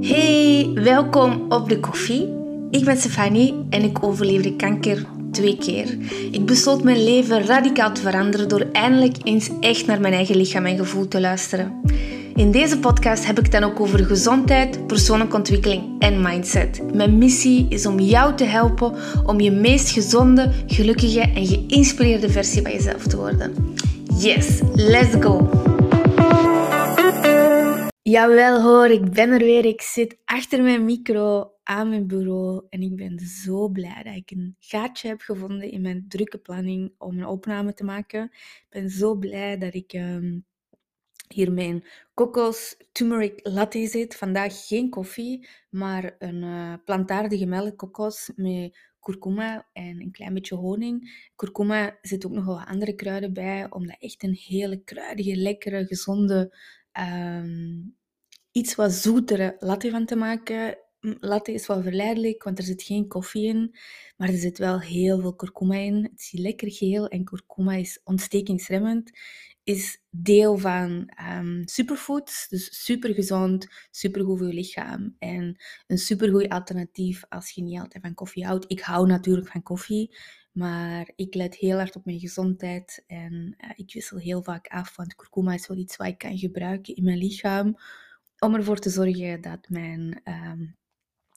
Hey, welkom op de koffie. Ik ben Stefanie en ik overleefde kanker twee keer. Ik besloot mijn leven radicaal te veranderen door eindelijk eens echt naar mijn eigen lichaam en gevoel te luisteren. In deze podcast heb ik het dan ook over gezondheid, persoonlijke ontwikkeling en mindset. Mijn missie is om jou te helpen om je meest gezonde, gelukkige en geïnspireerde versie van jezelf te worden. Yes, let's go! Jawel hoor, ik ben er weer. Ik zit achter mijn micro aan mijn bureau en ik ben zo blij dat ik een gaatje heb gevonden in mijn drukke planning om een opname te maken. Ik ben zo blij dat ik ehm, hier mijn kokos turmeric latte zit. Vandaag geen koffie, maar een uh, plantaardige melkkokos met kurkuma en een klein beetje honing. Kurkuma zit ook nog wel andere kruiden bij, om dat echt een hele kruidige, lekkere, gezonde, um, iets wat zoetere latte van te maken. Latte is wel verleidelijk, want er zit geen koffie in, maar er zit wel heel veel kurkuma in. Het is lekker geel en kurkuma is ontstekingsremmend is deel van um, superfoods. Dus supergezond, supergoed voor je lichaam. En een supergoed alternatief als je niet altijd van koffie houdt. Ik hou natuurlijk van koffie, maar ik let heel hard op mijn gezondheid. En uh, ik wissel heel vaak af, want kurkuma is wel iets wat ik kan gebruiken in mijn lichaam. Om ervoor te zorgen dat mijn um,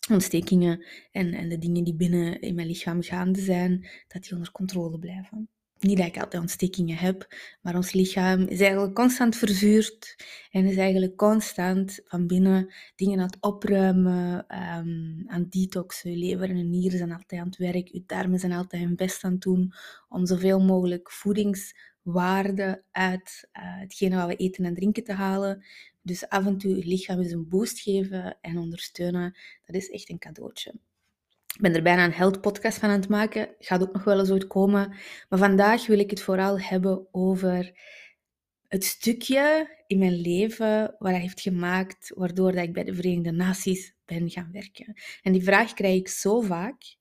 ontstekingen en, en de dingen die binnen in mijn lichaam gaande zijn, dat die onder controle blijven. Niet dat ik altijd ontstekingen heb, maar ons lichaam is eigenlijk constant verzuurd en is eigenlijk constant van binnen dingen aan het opruimen, um, aan detoxen. Je lever en nieren zijn altijd aan het werk, je darmen zijn altijd hun best aan het doen om zoveel mogelijk voedingswaarde uit uh, hetgene wat we eten en drinken te halen. Dus af en toe je lichaam eens een boost geven en ondersteunen, dat is echt een cadeautje. Ik ben er bijna een health podcast van aan het maken. Gaat ook nog wel eens komen. Maar vandaag wil ik het vooral hebben over het stukje in mijn leven wat heeft gemaakt waardoor dat ik bij de Verenigde Naties ben gaan werken. En die vraag krijg ik zo vaak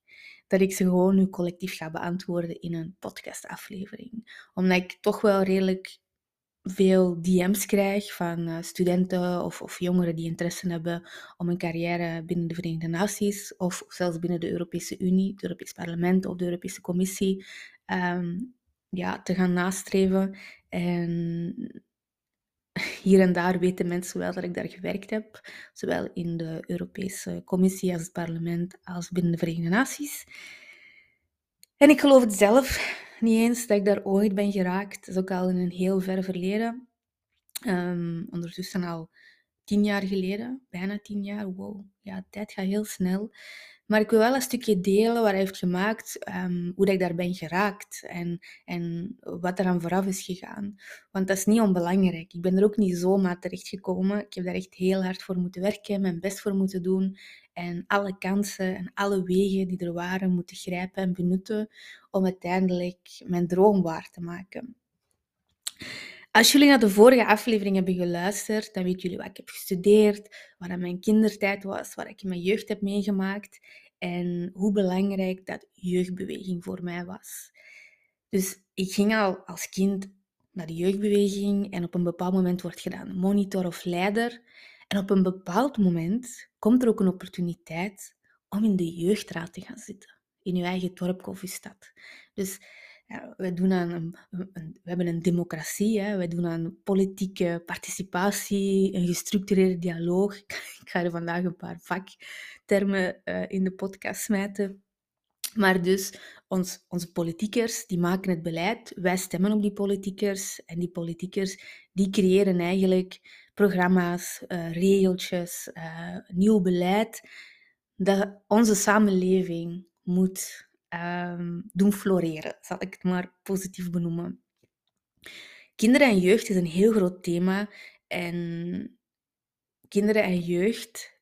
dat ik ze gewoon nu collectief ga beantwoorden in een podcastaflevering. Omdat ik toch wel redelijk veel DM's krijg van uh, studenten of, of, jongeren die interesse hebben om een carrière binnen de Verenigde Naties of zelfs binnen de Europese Unie, het Europees Parlement of de Europese Commissie um, ja, te gaan nastreven. En hier en daar weten mensen wel dat ik daar gewerkt heb, zowel in de Europese Commissie als het parlement als binnen de Verenigde Naties. En ik geloof het zelf niet eens dat ik daar ooit ben geraakt. Dat is ook al in een heel ver verleden. Um, ondertussen al tien jaar geleden, bijna tien jaar. Wow, ja, tijd gaat heel snel. Maar ik wil wel een stukje delen wat hij heeft gemaakt, um, hoe dat ik daar ben geraakt en, en wat er aan vooraf is gegaan. Want dat is niet onbelangrijk. Ik ben er ook niet zomaar terechtgekomen. Ik heb daar echt heel hard voor moeten werken, mijn best voor moeten doen. En alle kansen en alle wegen die er waren moeten grijpen en benutten om uiteindelijk mijn droom waar te maken. Als jullie naar de vorige aflevering hebben geluisterd, dan weten jullie wat ik heb gestudeerd, wat mijn kindertijd was, wat ik in mijn jeugd heb meegemaakt en hoe belangrijk dat jeugdbeweging voor mij was. Dus ik ging al als kind naar de jeugdbeweging en op een bepaald moment wordt gedaan monitor of leider. En op een bepaald moment komt er ook een opportuniteit om in de jeugdraad te gaan zitten, in je eigen dorp of stad. Dus we, doen aan een, we hebben een democratie, hè. we doen aan politieke participatie, een gestructureerde dialoog. Ik ga er vandaag een paar vaktermen uh, in de podcast smijten. Maar dus, ons, onze politiekers, die maken het beleid, wij stemmen op die politiekers en die politiekers, die creëren eigenlijk programma's, uh, regeltjes, uh, nieuw beleid dat onze samenleving moet um, doen floreren, zal ik het maar positief benoemen. Kinderen en jeugd is een heel groot thema en kinderen en jeugd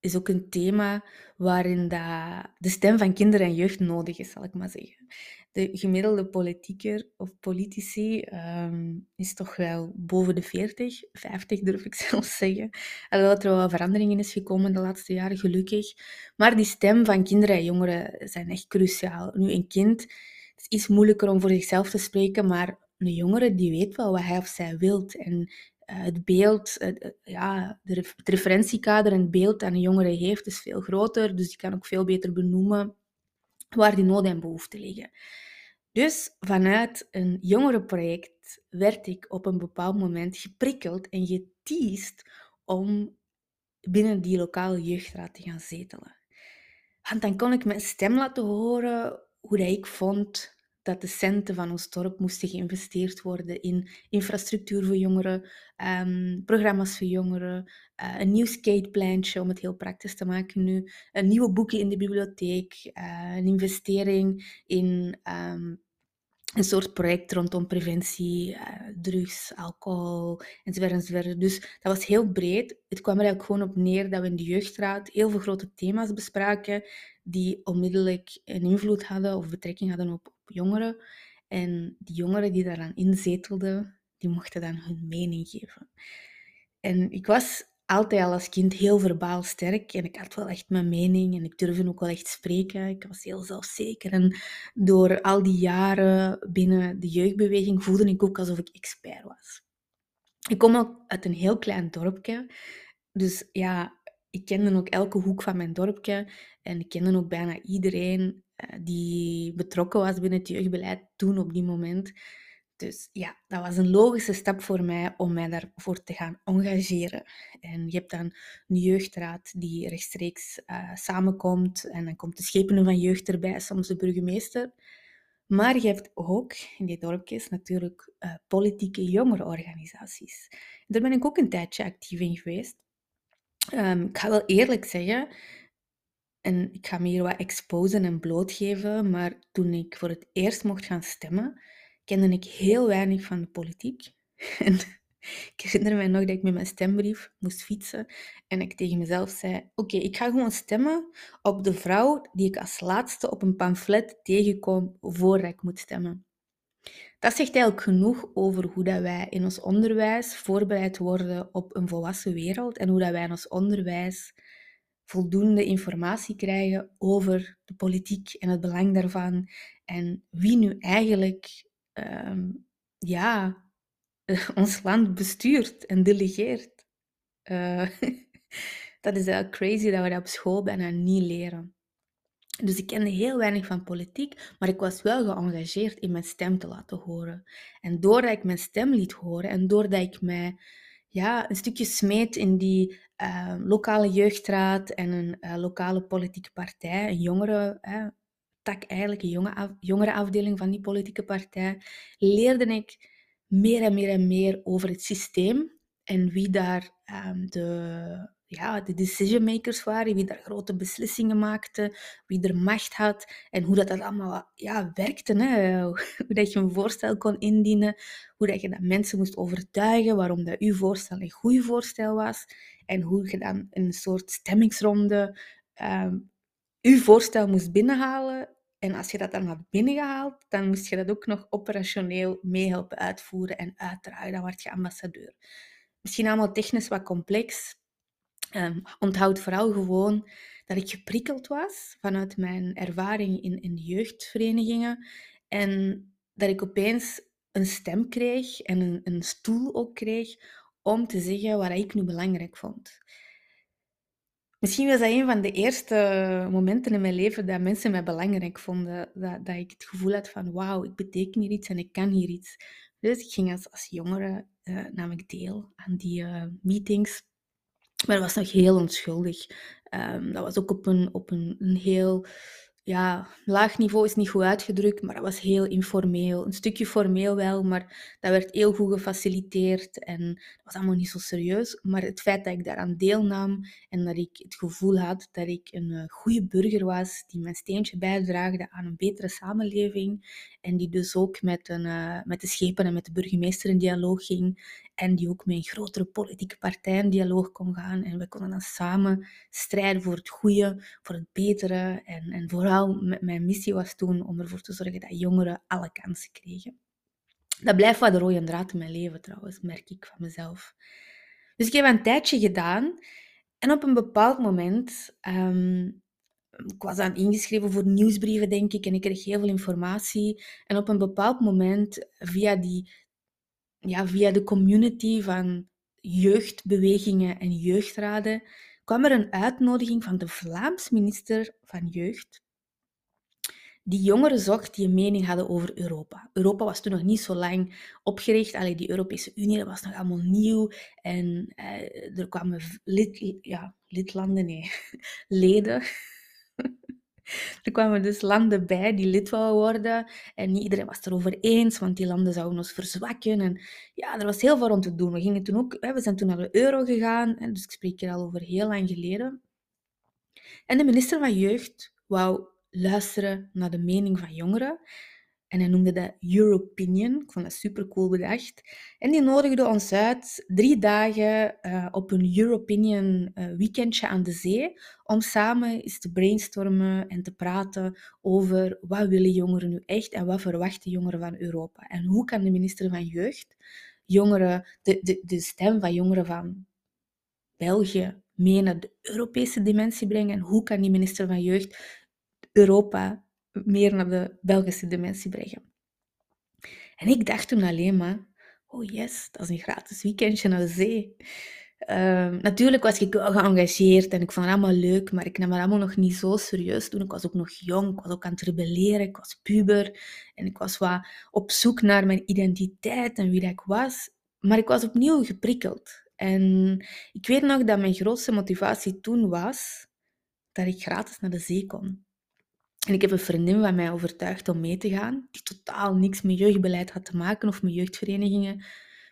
is ook een thema waarin dat de stem van kinderen en jeugd nodig is, zal ik maar zeggen. De gemiddelde politieker of politici um, is toch wel boven de 40, 50 durf ik zelfs zeggen. Alhoewel er wel veranderingen is gekomen de laatste jaren, gelukkig. Maar die stem van kinderen en jongeren zijn echt cruciaal. Nu, een kind, is iets moeilijker om voor zichzelf te spreken, maar een jongere die weet wel wat hij of zij wilt. En uh, het beeld, uh, ja, het referentiekader en het beeld dat een jongere heeft is veel groter. Dus die kan ook veel beter benoemen waar die noden en behoeften liggen. Dus vanuit een jongerenproject werd ik op een bepaald moment geprikkeld en geteased om binnen die lokale jeugdraad te gaan zetelen. Want dan kon ik mijn stem laten horen hoe dat ik vond dat de centen van ons dorp moesten geïnvesteerd worden in infrastructuur voor jongeren, um, programma's voor jongeren, uh, een nieuw skateplantje om het heel praktisch te maken nu, een nieuwe boeken in de bibliotheek, uh, een investering in um, een soort project rondom preventie, uh, drugs, alcohol enzovoort, enzovoort. Dus dat was heel breed. Het kwam er eigenlijk gewoon op neer dat we in de jeugdraad heel veel grote thema's bespraken die onmiddellijk een invloed hadden of betrekking hadden op jongeren. En die jongeren die daaraan inzetelden, die mochten dan hun mening geven. En ik was altijd al als kind heel verbaal sterk en ik had wel echt mijn mening en ik durfde ook wel echt spreken. Ik was heel zelfzeker en door al die jaren binnen de jeugdbeweging voelde ik ook alsof ik expert was. Ik kom ook uit een heel klein dorpje, dus ja, ik kende ook elke hoek van mijn dorpje en ik kende ook bijna iedereen die betrokken was binnen het jeugdbeleid toen op die moment. Dus ja, dat was een logische stap voor mij om mij daarvoor te gaan engageren. En je hebt dan een jeugdraad die rechtstreeks uh, samenkomt en dan komt de schepenen van jeugd erbij, soms de burgemeester. Maar je hebt ook in die dorpjes natuurlijk uh, politieke jongerenorganisaties. Daar ben ik ook een tijdje actief in geweest. Um, ik ga wel eerlijk zeggen, en ik ga me hier wat exposen en blootgeven, maar toen ik voor het eerst mocht gaan stemmen, kende ik heel weinig van de politiek. En ik herinner me nog dat ik met mijn stembrief moest fietsen en ik tegen mezelf zei: Oké, ik ga gewoon stemmen op de vrouw die ik als laatste op een pamflet tegenkom voordat ik moet stemmen. Dat zegt eigenlijk genoeg over hoe dat wij in ons onderwijs voorbereid worden op een volwassen wereld en hoe dat wij in ons onderwijs voldoende informatie krijgen over de politiek en het belang daarvan en wie nu eigenlijk um, ja, ons land bestuurt en delegeert. Uh, dat is eigenlijk crazy dat we dat op school bijna niet leren. Dus ik kende heel weinig van politiek, maar ik was wel geëngageerd in mijn stem te laten horen. En doordat ik mijn stem liet horen en doordat ik mij ja, een stukje smeet in die uh, lokale jeugdraad en een uh, lokale politieke partij, een jongere, tak eigenlijk, een jongere afdeling van die politieke partij, leerde ik meer en meer en meer over het systeem en wie daar um, de, ja, de decision makers waren, wie daar grote beslissingen maakte, wie er macht had en hoe dat, dat allemaal ja, werkte. Hè? Hoe dat je een voorstel kon indienen, hoe dat je dat mensen moest overtuigen waarom dat uw voorstel een goed voorstel was en hoe je dan een soort stemmingsronde um, uw voorstel moest binnenhalen. En als je dat dan had binnengehaald, dan moest je dat ook nog operationeel meehelpen uitvoeren en uitdragen. Dan word je ambassadeur. Misschien allemaal technisch wat complex, Um, onthoud vooral gewoon dat ik geprikkeld was vanuit mijn ervaring in, in jeugdverenigingen. En dat ik opeens een stem kreeg en een, een stoel ook kreeg om te zeggen wat ik nu belangrijk vond. Misschien was dat een van de eerste momenten in mijn leven dat mensen mij belangrijk vonden. Dat, dat ik het gevoel had van wauw, ik beteken hier iets en ik kan hier iets. Dus ik ging als, als jongere, ik deel aan die uh, meetings. Maar dat was nog heel onschuldig. Um, dat was ook op een, op een, een heel ja, laag niveau is niet goed uitgedrukt, maar dat was heel informeel. Een stukje formeel wel, maar dat werd heel goed gefaciliteerd en dat was allemaal niet zo serieus. Maar het feit dat ik daaraan deelnam en dat ik het gevoel had dat ik een uh, goede burger was, die mijn steentje bijdraagde aan een betere samenleving en die dus ook met, een, uh, met de schepen en met de burgemeester in dialoog ging en die ook met een grotere politieke partij in dialoog kon gaan. En we konden dan samen strijden voor het goede, voor het betere en, en vooral mijn missie was toen om ervoor te zorgen dat jongeren alle kansen kregen. Dat blijft wat de rode draad in mijn leven trouwens, merk ik van mezelf. Dus ik heb een tijdje gedaan en op een bepaald moment um, ik was aan ingeschreven voor nieuwsbrieven, denk ik, en ik kreeg heel veel informatie. En op een bepaald moment, via, die, ja, via de community van jeugdbewegingen en jeugdraden, kwam er een uitnodiging van de Vlaams minister van Jeugd, die jongeren zocht die een mening hadden over Europa. Europa was toen nog niet zo lang opgericht. Allee, die Europese Unie was nog allemaal nieuw. En eh, er kwamen lid, ja, lidlanden, nee, leden er kwamen dus landen bij die lid wouden worden. En niet iedereen was het erover eens, want die landen zouden ons verzwakken. En ja, er was heel veel rond te doen. We, gingen toen ook, we zijn toen naar de euro gegaan. Dus ik spreek hier al over heel lang geleden. En de minister van Jeugd wou luisteren naar de mening van jongeren. En hij noemde dat Europinion. Ik vond dat super cool bedacht. En die nodigde ons uit drie dagen uh, op een Europinion uh, weekendje aan de zee. Om samen eens te brainstormen en te praten over wat willen jongeren nu echt en wat verwachten jongeren van Europa. En hoe kan de minister van Jeugd jongeren, de, de, de stem van jongeren van België mee naar de Europese dimensie brengen. En hoe kan die minister van Jeugd Europa meer naar de Belgische dimensie brengen. En ik dacht toen alleen maar, oh yes, dat is een gratis weekendje naar de zee. Ehm, natuurlijk was ik wel geëngageerd en ik vond het allemaal leuk, maar ik nam het allemaal nog niet zo serieus toen. Ik was ook nog jong, ik was ook aan het rebelleren, ik was puber en ik was wat op zoek naar mijn identiteit en wie dat ik was. Maar ik was opnieuw geprikkeld. En ik weet nog dat mijn grootste motivatie toen was dat ik gratis naar de zee kon. En ik heb een vriendin van mij overtuigd om mee te gaan, die totaal niks met jeugdbeleid had te maken of met jeugdverenigingen.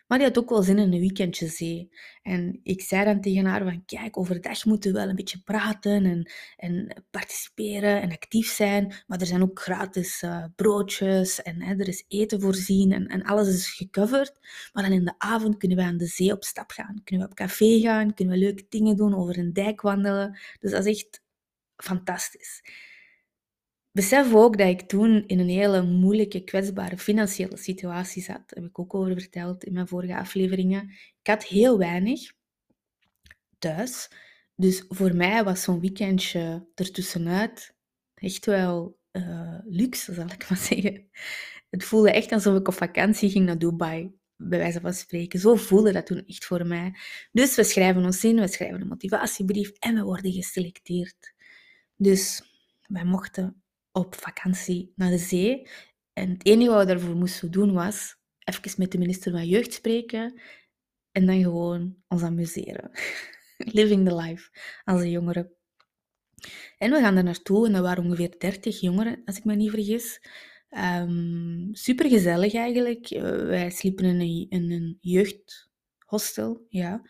Maar die had ook wel zin in een weekendje zee. En ik zei dan tegen haar van, kijk, overdag moeten we wel een beetje praten en, en participeren en actief zijn. Maar er zijn ook gratis uh, broodjes en hè, er is eten voorzien en, en alles is gecoverd. Maar dan in de avond kunnen we aan de zee op stap gaan. Kunnen we op café gaan, kunnen we leuke dingen doen, over een dijk wandelen. Dus dat is echt fantastisch besef ook dat ik toen in een hele moeilijke, kwetsbare financiële situatie zat. Daar heb ik ook over verteld in mijn vorige afleveringen. Ik had heel weinig thuis. Dus voor mij was zo'n weekendje ertussenuit echt wel uh, luxe, zal ik maar zeggen. Het voelde echt alsof ik op vakantie ging naar Dubai, bij wijze van spreken. Zo voelde dat toen echt voor mij. Dus we schrijven ons in, we schrijven een motivatiebrief en we worden geselecteerd. Dus wij mochten op vakantie naar de zee. En het enige wat we daarvoor moesten doen was even met de minister van Jeugd spreken en dan gewoon ons amuseren. Living the life als een jongere. En we gaan daar naartoe en dat waren ongeveer 30 jongeren, als ik me niet vergis. Um, ehm, Super gezellig eigenlijk. Uh, wij sliepen in een, in een jeugdhostel, ja.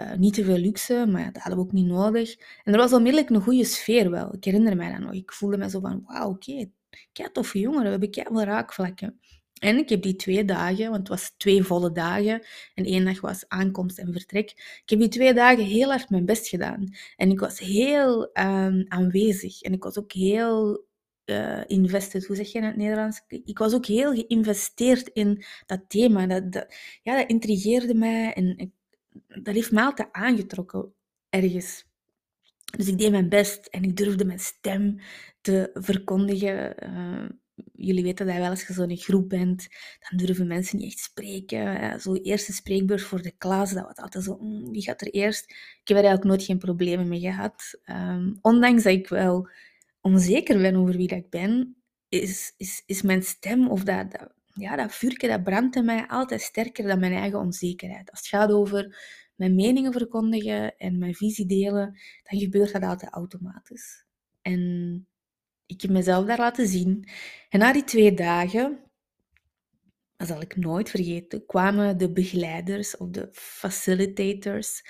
Uh, niet te veel luxe, maar dat hadden we ook niet nodig. En er was onmiddellijk een goede sfeer wel. Ik herinner mij dat nog. Ik voelde me zo van, wauw, oké, okay, kei toffe jongeren, we hebben kei veel raakvlakken. En ik heb die twee dagen, want het was twee volle dagen en één dag was aankomst en vertrek. Ik heb die twee dagen heel hard mijn best gedaan. En ik was heel um, aanwezig en ik was ook heel uh, invested. Hoe zeg je in het Nederlands? Ik was ook heel geïnvesteerd in dat thema. Dat, dat, ja, dat intrigeerde mij en ik dat heeft me altijd aangetrokken ergens. Dus ik deed mijn best en ik durfde mijn stem te verkondigen. Uh, jullie weten dat wel als je zo in een groep bent, dan durven mensen niet echt spreken. Uh, zo eerste spreekbeurt voor de klas, dat was altijd zo, mm, wie gaat er eerst? Ik heb er eigenlijk nooit geen problemen mee gehad. Um, ondanks dat ik wel onzeker ben over wie dat ik ben, is, is, is mijn stem of dat, dat ja, dat vuurke dat brandt in mij altijd sterker dan mijn eigen onzekerheid. Als het gaat over mijn meningen verkondigen en mijn visie delen, dan gebeurt dat altijd automatisch. En ik heb mezelf daar laten zien. En na die twee dagen, dat zal ik nooit vergeten, kwamen de begeleiders of de facilitators,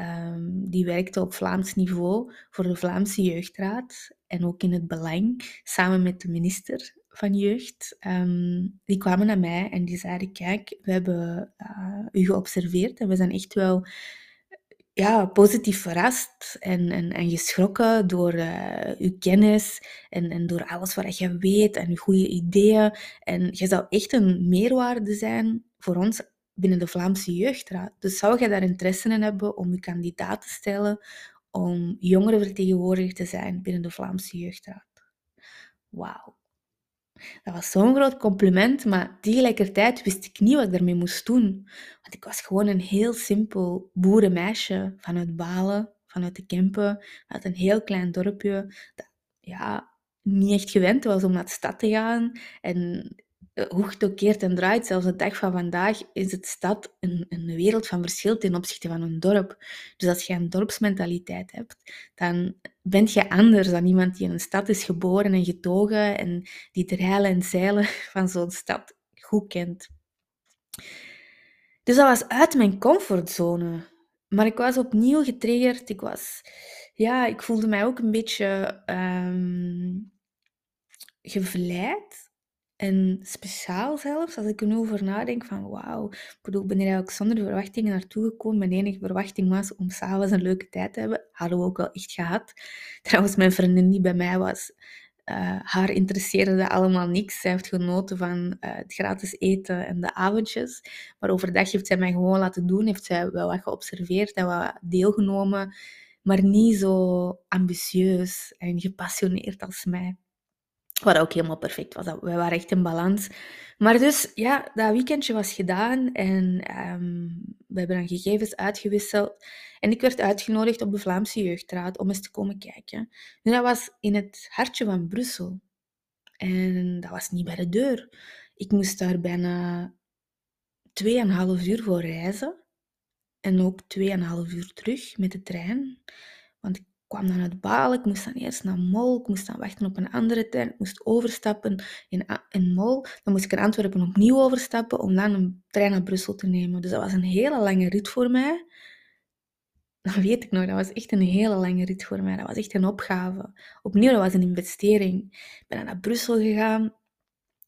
um, die werkten op Vlaams niveau voor de Vlaamse Jeugdraad en ook in het belang, samen met de minister van jeugd, ehm, die kwamen naar mij en die zeiden, kijk, we hebben uh, u geobserveerd en we zijn echt wel ja, positief verrast en, en, en geschrokken door uh, uw kennis en, en door alles wat je weet en uw goede ideeën. En je zou echt een meerwaarde zijn voor ons binnen de Vlaamse Jeugdraad. Dus zou je daar interesse in hebben om je kandidaat te stellen om jongerenvertegenwoordiger te zijn binnen de Vlaamse Jeugdraad. Wauw. Dat was zo'n groot compliment, maar tegelijkertijd wist ik niet wat ik daarmee moest doen. Want ik was gewoon een heel simpel boerenmeisje vanuit Balen, vanuit de Kempen, uit een heel klein dorpje. Dat, ja, niet echt gewend was om naar de stad te gaan. En hoe het ook keert en draait, zelfs de dag van vandaag, is het stad een, een wereld van verschil ten opzichte van een dorp. Dus als je een dorpsmentaliteit hebt, dan ben je anders dan iemand die in een stad is geboren en getogen en die de rijlen en zeilen van zo'n stad goed kent. Dus dat was uit mijn comfortzone. Maar ik was opnieuw getriggerd. Ik was... Ja, ik voelde mij ook een beetje um, gevleid en speciaal zelfs, als ik er nu over nadenk, van wauw, ik bedoel, ben er eigenlijk zonder verwachtingen naartoe gekomen. Mijn enige verwachting was om s'avonds een leuke tijd te hebben. Hadden we ook wel echt gehad. Trouwens, mijn vriendin die bij mij was, uh, haar interesseerde allemaal niks. Zij heeft genoten van uh, het gratis eten en de avondjes. Maar overdag heeft zij mij gewoon laten doen. Heeft zij wel wat geobserveerd en wat deelgenomen. Maar niet zo ambitieus en gepassioneerd als mij. Wat ook helemaal perfect was. We waren echt in balans. Maar dus, ja, dat weekendje was gedaan en um, we hebben dan gegevens uitgewisseld. En ik werd uitgenodigd op de Vlaamse Jeugdraad om eens te komen kijken. En dat was in het hartje van Brussel. En dat was niet bij de deur. Ik moest daar bijna 2,5 uur voor reizen. En ook 2,5 uur terug met de trein. Want ik kwam dan uit Balen, ik moest dan eerst naar Mol, ik moest dan wachten op een andere trein, ik moest overstappen in, in Mol, dan moest ik in Antwerpen opnieuw overstappen om dan een trein naar Brussel te nemen. Dus dat was een hele lange rit voor mij. Dat weet ik nog, dat was echt een hele lange rit voor mij. Dat was echt een opgave. Opnieuw, dat was een investering. Ik ben dan naar Brussel gegaan,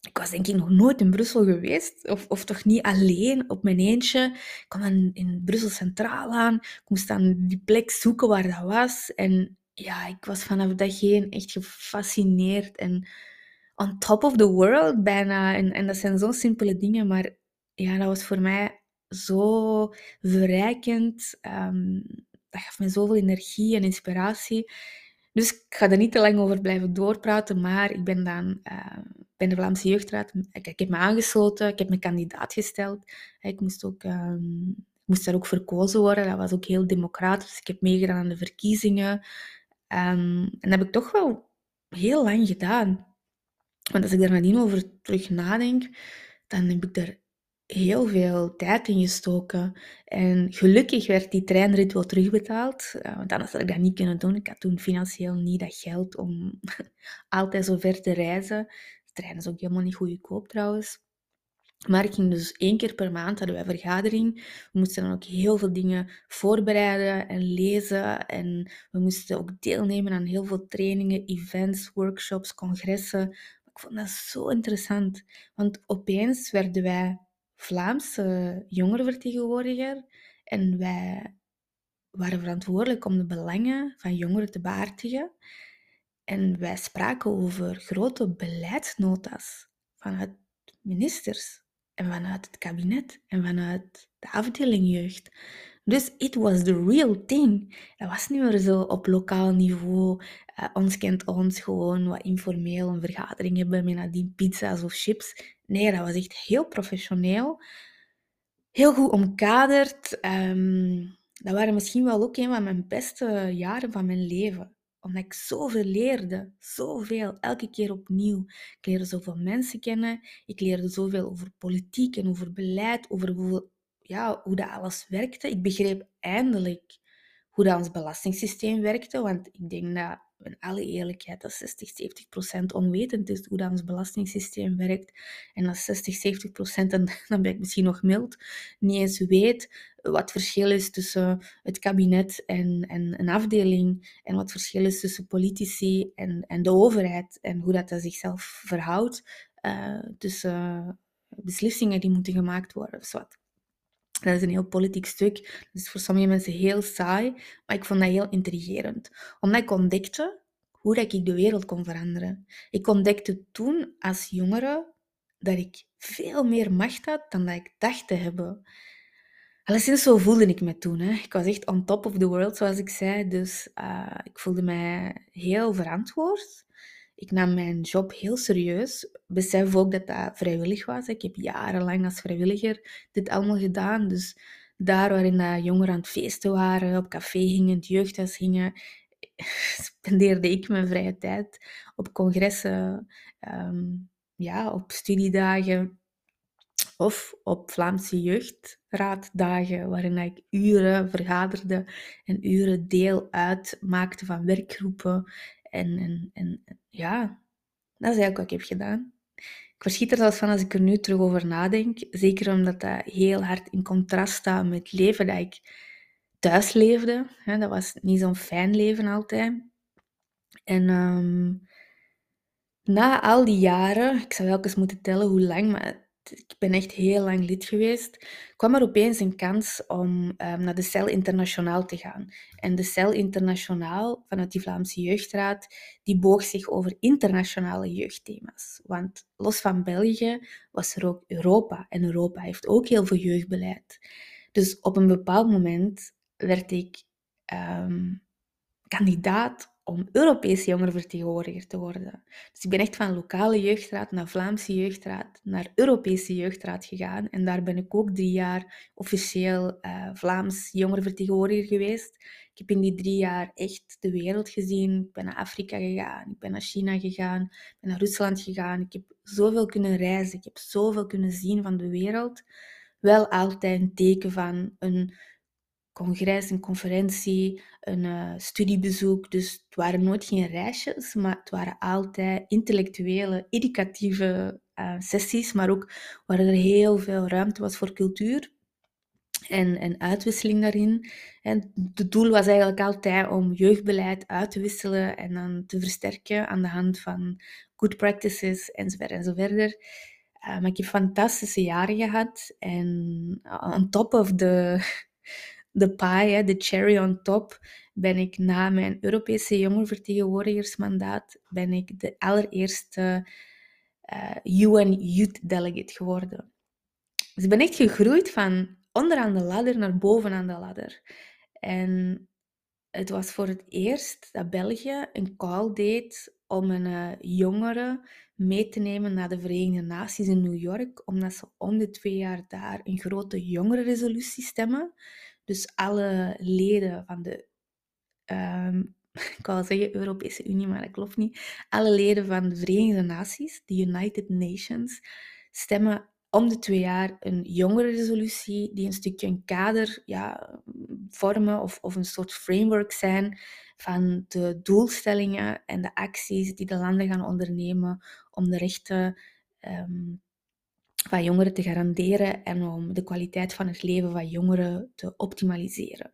ik was denk ik nog nooit in Brussel geweest, of, of toch niet alleen, op mijn eentje. Ik kwam in Brussel Centraal aan, ik moest dan die plek zoeken waar dat was. En ja, ik was vanaf dat geen echt gefascineerd en on top of the world bijna. En, en dat zijn zo'n simpele dingen, maar ja, dat was voor mij zo verrijkend. Um, dat gaf me zoveel energie en inspiratie. Dus ik ga er niet te lang over blijven doorpraten, maar ik ben dan uh, bij de Vlaamse Jeugdraad, ik, ik, heb me aangesloten, ik heb me kandidaat gesteld. Ik moest, ook, um, moest daar ook verkozen worden, dat was ook heel democratisch. Ik heb meegedaan aan de verkiezingen. Um, en dat heb ik toch wel heel lang gedaan. Want als ik daar nadien over terug nadenk, dan heb ik daar heel veel tijd in gestoken. En gelukkig werd die treinrit wel terugbetaald. Uh, want anders had ik dat niet kunnen doen. Ik had toen financieel niet dat geld om altijd zo ver te reizen. De trein is ook helemaal niet goedkoop trouwens. Maar ik ging dus één keer per maand hadden wij vergadering. We moesten dan ook heel veel dingen voorbereiden en lezen. En we moesten ook deelnemen aan heel veel trainingen, events, workshops, congressen. Ik vond dat zo interessant. Want opeens werden wij Vlaamse jongerenvertegenwoordiger en wij waren verantwoordelijk om de belangen van jongeren te behartigen. En wij spraken over grote beleidsnota's vanuit ministers en vanuit het kabinet en vanuit de afdeling jeugd. Dus it was the real thing. Dat was niet meer zo op lokaal niveau. Uh, ons kent ons gewoon wat informeel een vergadering hebben met nadien pizza's of chips. Nee, dat was echt heel professioneel. Heel goed omkaderd. Um, dat waren misschien wel ook een van mijn beste jaren van mijn leven. Omdat ik zoveel leerde. Zoveel. Elke keer opnieuw. Ik leerde zoveel mensen kennen. Ik leerde zoveel over politiek en over beleid. Over hoe, ja, hoe dat alles werkte. Ik begreep eindelijk hoe dat ons belastingssysteem werkte. Want ik denk dat in alle eerlijkheid, dat 60, 70 procent onwetend is hoe dat ons belastingssysteem werkt. En dat 60, 70 procent, en dan ben ik misschien nog mild, niet eens weet wat het verschil is tussen het kabinet en, en een afdeling. En wat het verschil is tussen politici en, en de overheid. En hoe dat, dat zichzelf verhoudt tussen beslissingen die moeten gemaakt worden. Of wat. Dat is een heel politiek stuk. Dat is voor sommige mensen heel saai, maar ik vond dat heel intrigerend. Omdat ik ontdekte hoe dat ik de wereld kon veranderen. Ik ontdekte toen als jongere dat ik veel meer macht had dan dat ik dacht te hebben. Alleszins zo voelde ik me toen. Hè. Ik was echt on top of the world, zoals ik zei. Dus uh, ik voelde mij heel verantwoord. Ik nam mijn job heel serieus. Besef ook dat dat vrijwillig was. Ik heb jarenlang als vrijwilliger dit allemaal gedaan. Dus daar waarin dat jongeren aan het feesten waren, op café gingen, het jeugdhuis gingen, spendeerde ik mijn vrije tijd op congressen, um, ja, op studiedagen of op Vlaamse jeugdraaddagen, waarin ik uren vergaderde en uren deel uitmaakte van werkgroepen. En, en, en ja, dat is eigenlijk wat ik heb gedaan. Ik verschiet er zelfs van als ik er nu terug over nadenk. Zeker omdat dat heel hard in contrast staat met het leven dat ik thuis leefde. Dat was niet zo'n fijn leven altijd. En ehm, na al die jaren, ik zou wel eens moeten tellen hoe lang, maar ik ben echt heel lang lid geweest, kwam er opeens een kans om um, naar de Cel Internationaal te gaan. En de Cel Internationaal, vanuit die Vlaamse Jeugdraad, die boog zich over internationale jeugdthema's. Want los van België was er ook Europa. En Europa heeft ook heel veel jeugdbeleid. Dus op een bepaald moment werd ik um, kandidaat om Europese jongerenvertegenwoordiger te worden. Dus ik ben echt van lokale jeugdraad naar Vlaamse jeugdraad naar Europese jeugdraad gegaan. En daar ben ik ook drie jaar officieel uh, Vlaams jongerenvertegenwoordiger geweest. Ik heb in die drie jaar echt de wereld gezien. Ik ben naar Afrika gegaan, ik ben naar China gegaan, ik ben naar Rusland gegaan. Ik heb zoveel kunnen reizen, ik heb zoveel kunnen zien van de wereld. Wel altijd een teken van een congres, een conferentie, een uh, studiebezoek. Dus het waren nooit geen reisjes, maar het waren altijd intellectuele, educatieve uh, sessies, maar ook waar er heel veel ruimte was voor cultuur en, en uitwisseling daarin. En het doel was eigenlijk altijd om jeugdbeleid uit te wisselen en dan te versterken aan de hand van good practices enzovoort enzoverder. Uh, maar ik heb fantastische jaren gehad en on top of the de pie, de cherry on top, ben ik na mijn Europese jongerenvertegenwoordigersmandaat ben ik de allereerste eh, UN Youth Delegate geworden. Dus ik ben echt gegroeid van onderaan de ladder naar bovenaan de ladder. En het was voor het eerst dat België een call deed om een uh, jongere mee te nemen naar de Verenigde Naties in New York, omdat ze om de twee jaar daar een grote jongerenresolutie stemmen. Dus alle leden van de, um, ik wou zeggen Europese Unie, maar dat klopt niet. Alle leden van de Verenigde Naties, de United Nations, stemmen om de twee jaar een jongerenresolutie die een stukje een kader ja, vormen of, of een soort framework zijn van de doelstellingen en de acties die de landen gaan ondernemen om de rechten um, van jongeren te garanderen en om de kwaliteit van het leven van jongeren te optimaliseren.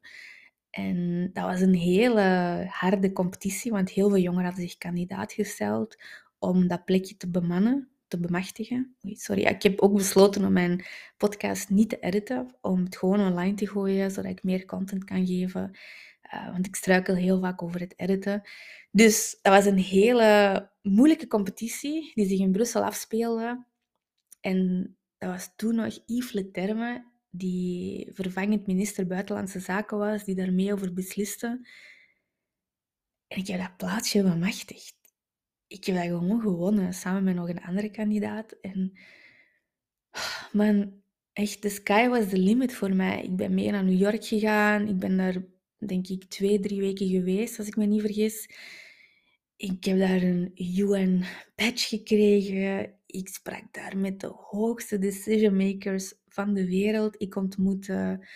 En dat was een hele harde competitie, want heel veel jongeren hadden zich kandidaat gesteld om dat plekje te bemannen, te bemachtigen. sorry, ik heb ook besloten om mijn podcast niet te editen, om het gewoon online te gooien, zodat ik meer content kan geven. Uh, want ik struikel heel vaak over het editen. Dus dat was een hele moeilijke competitie die zich in Brussel afspeelde. En dat was toen nog Yves Leterme, die vervangend minister Buitenlandse Zaken was, die daarmee over besliste. En ik heb dat plaatsje bemachtigd. Ik heb dat gewoon gewonnen, samen met nog een andere kandidaat. En man, echt, the sky was the limit voor mij. Ik ben mee naar New York gegaan. Ik ben daar, denk ik, twee, drie weken geweest, als ik me niet vergis. Ik heb daar een UN-badge gekregen. Ik sprak daar met de hoogste decision makers van de wereld. Ik ontmoette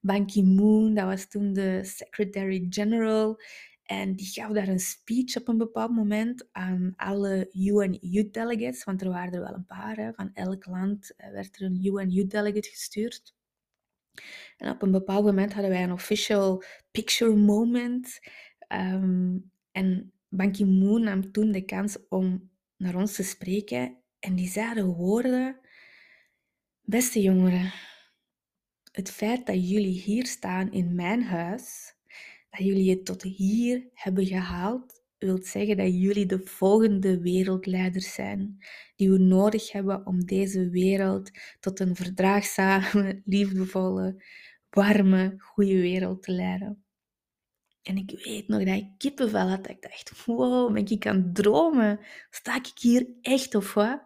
Ban Ki-moon, dat was toen de Secretary-General. En die gaf daar een speech op een bepaald moment aan alle UN Youth Delegates, want er waren er wel een paar. Van elk land eh, werd er een UN Youth Delegate gestuurd. En op een bepaald moment hadden wij een official picture moment. Ehm, en Ban Ki-moon nam toen de kans om naar ons te spreken en die zeiden woorden, beste jongeren, het feit dat jullie hier staan in mijn huis, dat jullie het tot hier hebben gehaald, wil zeggen dat jullie de volgende wereldleiders zijn, die we nodig hebben om deze wereld tot een verdraagzame, liefdevolle, warme, goede wereld te leiden. En ik weet nog dat ik kippenvel had. Ik dacht, wow, ben ik aan het dromen? Sta ik hier echt of wat?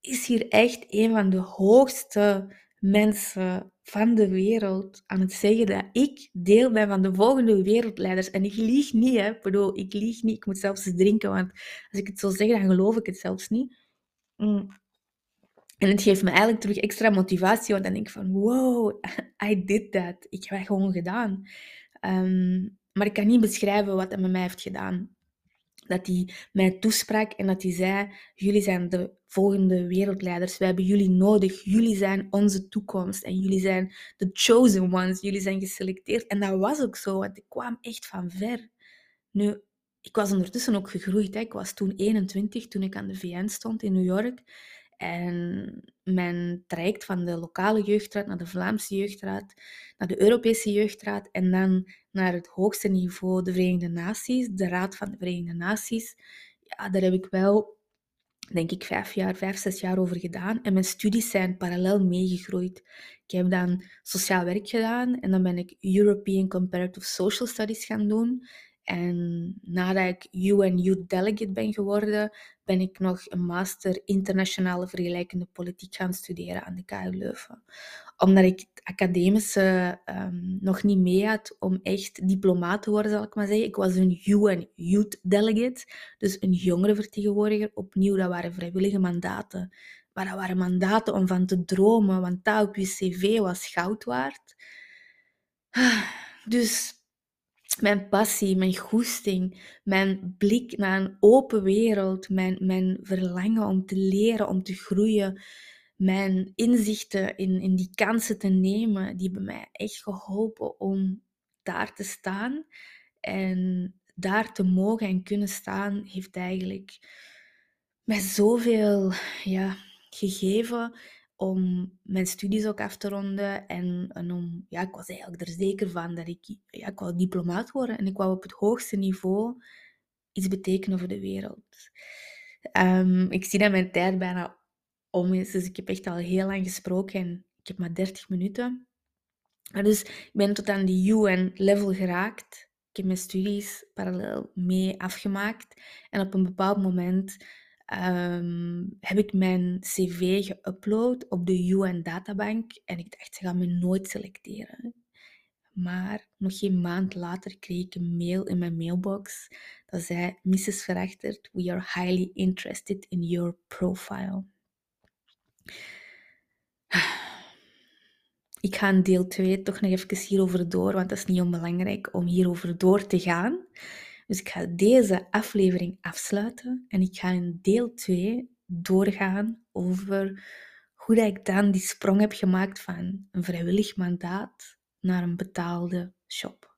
Is hier echt een van de hoogste mensen van de wereld aan het zeggen dat ik deel ben van de volgende wereldleiders? En ik lieg niet, hè. Bedoel, ik lieg niet. Ik moet zelfs eens drinken, want als ik het zo zeg, dan geloof ik het zelfs niet. Mm. En het geeft me eigenlijk terug extra motivatie, want dan denk ik van, wow, I did that. Ik heb het gewoon gedaan. Um, maar ik kan niet beschrijven wat hij met mij heeft gedaan. Dat hij mij toesprak en dat hij zei: Jullie zijn de volgende wereldleiders. We hebben jullie nodig. Jullie zijn onze toekomst. En jullie zijn de chosen ones. Jullie zijn geselecteerd. En dat was ook zo, want ik kwam echt van ver. Nu, ik was ondertussen ook gegroeid. Hè. Ik was toen 21 toen ik aan de VN stond in New York. En mijn traject van de lokale jeugdraad naar de Vlaamse jeugdraad, naar de Europese jeugdraad en dan naar het hoogste niveau, de Verenigde Naties, de Raad van de Verenigde Naties. Ja, daar heb ik wel, denk ik, vijf jaar, vijf, zes jaar over gedaan. En mijn studies zijn parallel meegegroeid. Ik heb dan sociaal werk gedaan en dan ben ik European Comparative Social Studies gaan doen. En nadat ik UN Youth Delegate ben geworden, ben ik nog een master internationale vergelijkende politiek gaan studeren aan de KU Leuven. Omdat ik het academische um, nog niet mee had om echt diplomaat te worden, zal ik maar zeggen. Ik was een UN Youth Delegate, dus een jongerenvertegenwoordiger. Opnieuw, dat waren vrijwillige mandaten. Maar dat waren mandaten om van te dromen, want dat op je cv was goud waard. Dus mijn passie, mijn goesting, mijn blik naar een open wereld, mijn, mijn verlangen om te leren, om te groeien, mijn inzichten in, in die kansen te nemen, die hebben mij echt geholpen om daar te staan. En daar te mogen en kunnen staan, heeft eigenlijk mij zoveel ja, gegeven om mijn studies ook af te ronden. En, en, om, ja, ik was eigenlijk er zeker van dat ik, ja, ik wou diplomaat worden en ik wou op het hoogste niveau iets betekenen voor de wereld. Um, ik zie dat mijn tijd bijna om is, dus ik heb echt al heel lang gesproken en ik heb maar 30 minuten. Dus ik ben tot aan die UN-level geraakt. Ik heb mijn studies parallel mee afgemaakt. En op een bepaald moment um, heb ik mijn cv geüpload op de UN-databank en ik dacht, ze gaan me nooit selecteren. Maar nog geen maand later kreeg ik een mail in mijn mailbox dat zei, Mrs. Verachterd, we are highly interested in your profile. Ik ga in deel 2 toch nog even hierover door, want dat is niet onbelangrijk om hierover door te gaan. Dus ik ga deze aflevering afsluiten en ik ga in deel 2 doorgaan over hoe dat ik dan die sprong heb gemaakt van een vrijwillig mandaat naar een betaalde shop.